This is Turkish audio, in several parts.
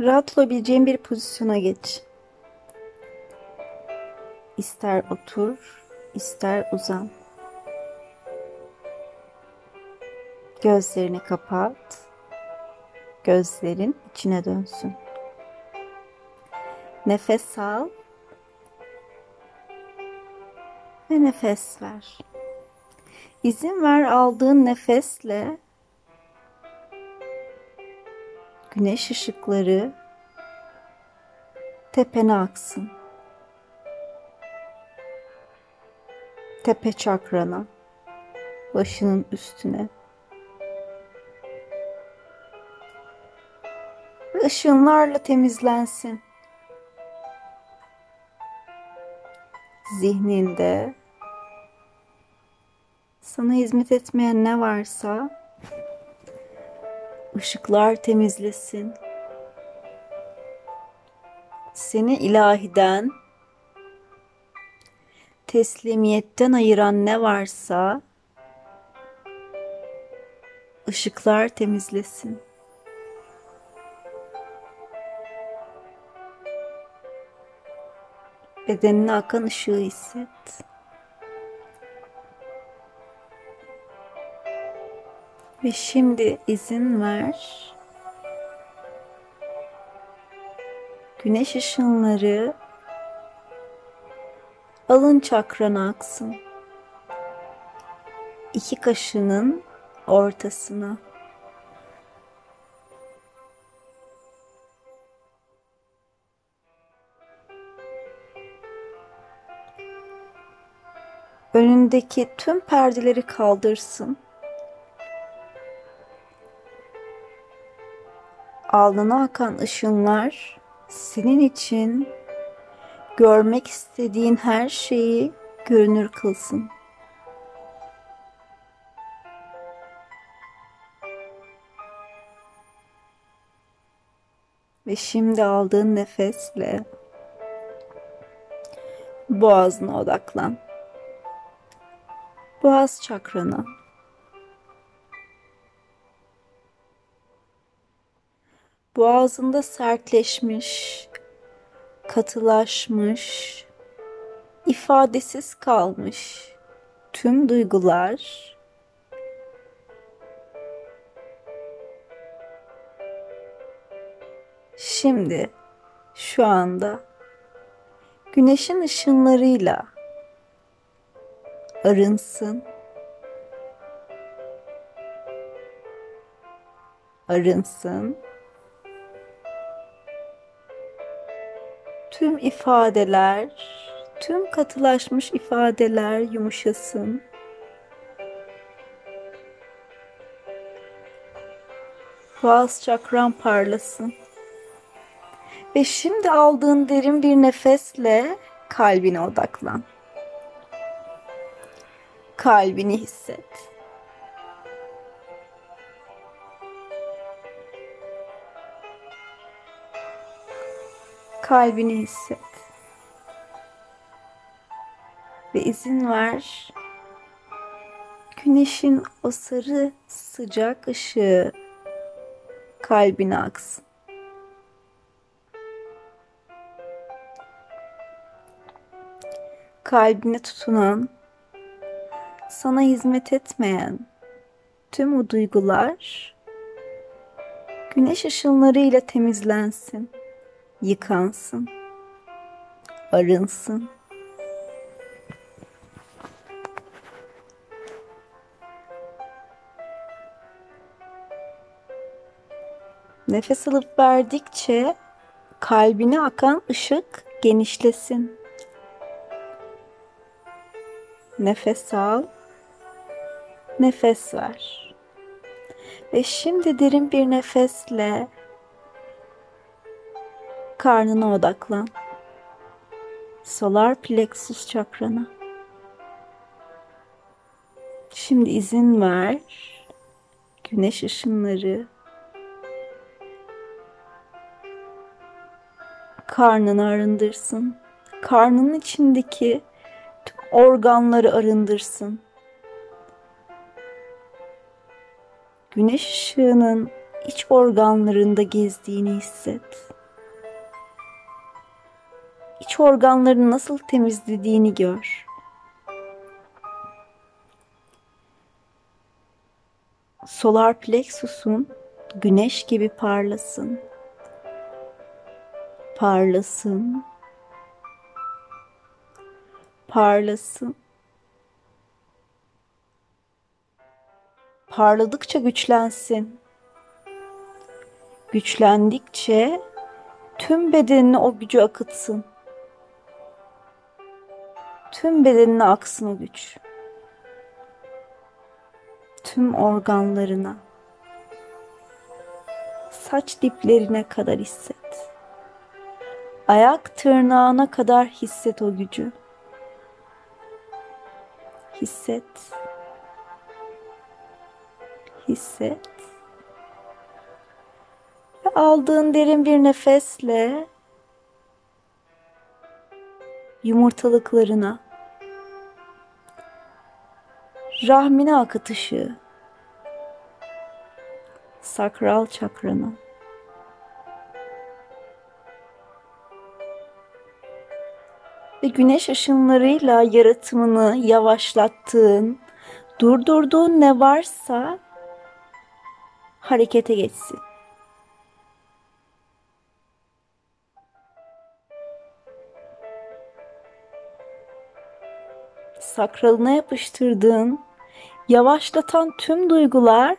Rahat olabileceğin bir pozisyona geç. İster otur, ister uzan. Gözlerini kapat. Gözlerin içine dönsün. Nefes al ve nefes ver. İzin ver aldığın nefesle güneş ışıkları tepene aksın. Tepe çakrana, başının üstüne. Ve ışınlarla temizlensin. Zihninde sana hizmet etmeyen ne varsa ışıklar temizlesin. Seni ilahiden, teslimiyetten ayıran ne varsa ışıklar temizlesin. Bedenine akan ışığı hisset. Ve şimdi izin ver. Güneş ışınları alın çakrana aksın. İki kaşının ortasına. Önündeki tüm perdeleri kaldırsın. Alnına akan ışınlar senin için görmek istediğin her şeyi görünür kılsın. Ve şimdi aldığın nefesle boğazına odaklan. Boğaz çakrana boğazında sertleşmiş, katılaşmış, ifadesiz kalmış tüm duygular şimdi şu anda güneşin ışınlarıyla arınsın. Arınsın. Tüm ifadeler, tüm katılaşmış ifadeler yumuşasın. Boğaz çakran parlasın. Ve şimdi aldığın derin bir nefesle kalbine odaklan. Kalbini hisset. Kalbini hisset. Ve izin ver. Güneşin o sarı sıcak ışığı kalbine aksın. Kalbine tutunan, sana hizmet etmeyen tüm o duygular güneş ışınlarıyla temizlensin yıkansın, arınsın. Nefes alıp verdikçe kalbine akan ışık genişlesin. Nefes al. Nefes ver. Ve şimdi derin bir nefesle karnına odaklan. Solar plexus çakrana. Şimdi izin ver. Güneş ışınları karnını arındırsın. Karnının içindeki tüm organları arındırsın. Güneş ışığının iç organlarında gezdiğini hisset. İç organlarını nasıl temizlediğini gör. Solar plexusun güneş gibi parlasın. Parlasın. Parlasın. Parladıkça güçlensin. Güçlendikçe tüm bedenine o gücü akıtsın. Tüm bedenine aksın o güç. Tüm organlarına saç diplerine kadar hisset. Ayak tırnağına kadar hisset o gücü. Hisset. Hisset. Ve aldığın derin bir nefesle yumurtalıklarına rahmine akıtışı sakral çakrana. Ve güneş ışınlarıyla yaratımını yavaşlattığın, durdurduğun ne varsa harekete geçsin. Sakralına yapıştırdığın, yavaşlatan tüm duygular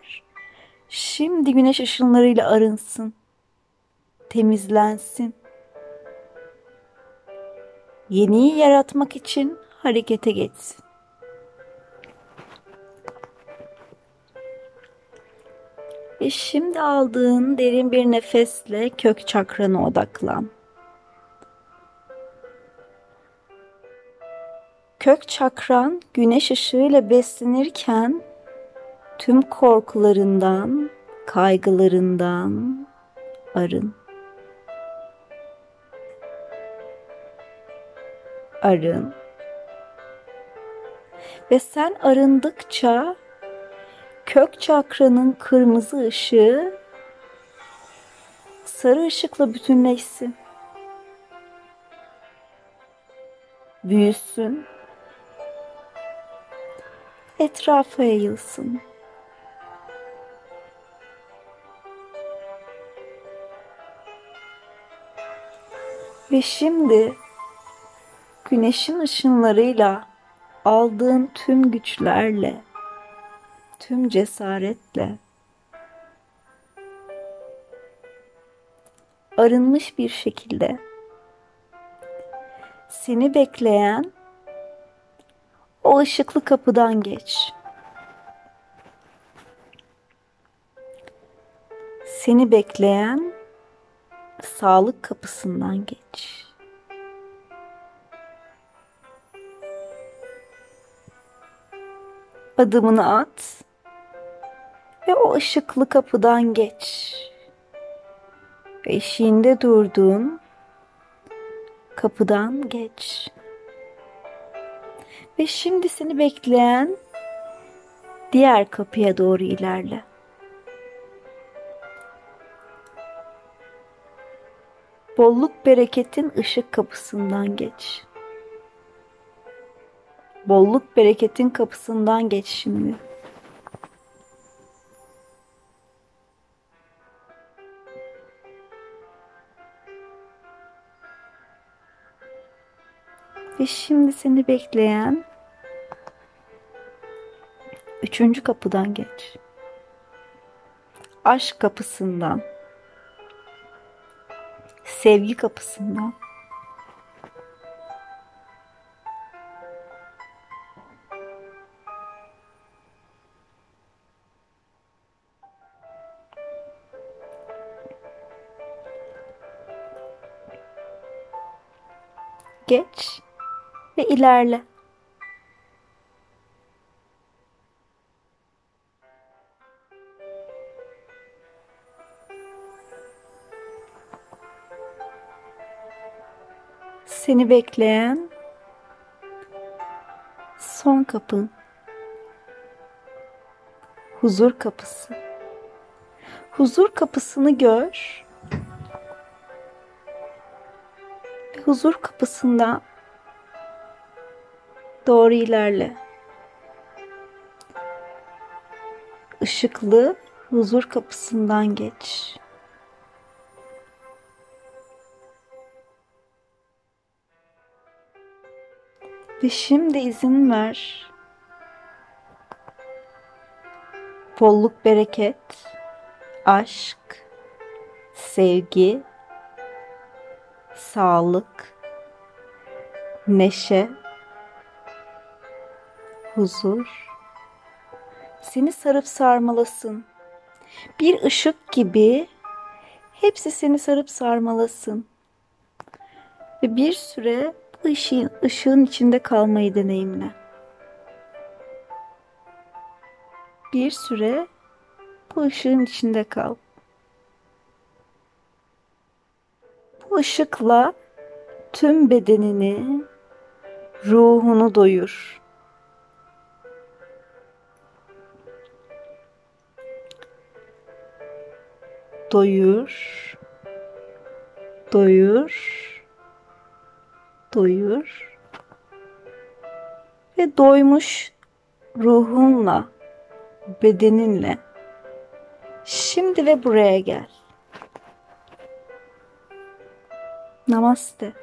Şimdi güneş ışınlarıyla arınsın. Temizlensin. Yeniyi yaratmak için harekete geçsin. Ve şimdi aldığın derin bir nefesle kök çakrana odaklan. Kök çakran güneş ışığıyla beslenirken tüm korkularından, kaygılarından arın. Arın. Ve sen arındıkça kök çakranın kırmızı ışığı sarı ışıkla bütünleşsin. Büyüsün. Etrafa yayılsın. Ve şimdi güneşin ışınlarıyla aldığın tüm güçlerle, tüm cesaretle arınmış bir şekilde seni bekleyen o ışıklı kapıdan geç. Seni bekleyen sağlık kapısından geç. Adımını at ve o ışıklı kapıdan geç. Eşiğinde durduğun kapıdan geç. Ve şimdi seni bekleyen diğer kapıya doğru ilerle. Bolluk bereketin ışık kapısından geç. Bolluk bereketin kapısından geç şimdi. Ve şimdi seni bekleyen üçüncü kapıdan geç. Aşk kapısından sevgi kapısından geç ve ilerle. Seni bekleyen son kapın. Huzur kapısı. huzur kapısını gör. Ve huzur kapısında doğru ilerle. Işıklı huzur kapısından geç. Ve şimdi izin ver. Bolluk, bereket, aşk, sevgi, sağlık, neşe, huzur seni sarıp sarmalasın. Bir ışık gibi hepsi seni sarıp sarmalasın. Ve bir süre ışığın, ışığın içinde kalmayı deneyimle. Bir süre bu ışığın içinde kal. Bu ışıkla tüm bedenini, ruhunu doyur. Doyur. Doyur doyur ve doymuş ruhunla, bedeninle şimdi ve buraya gel. Namaste.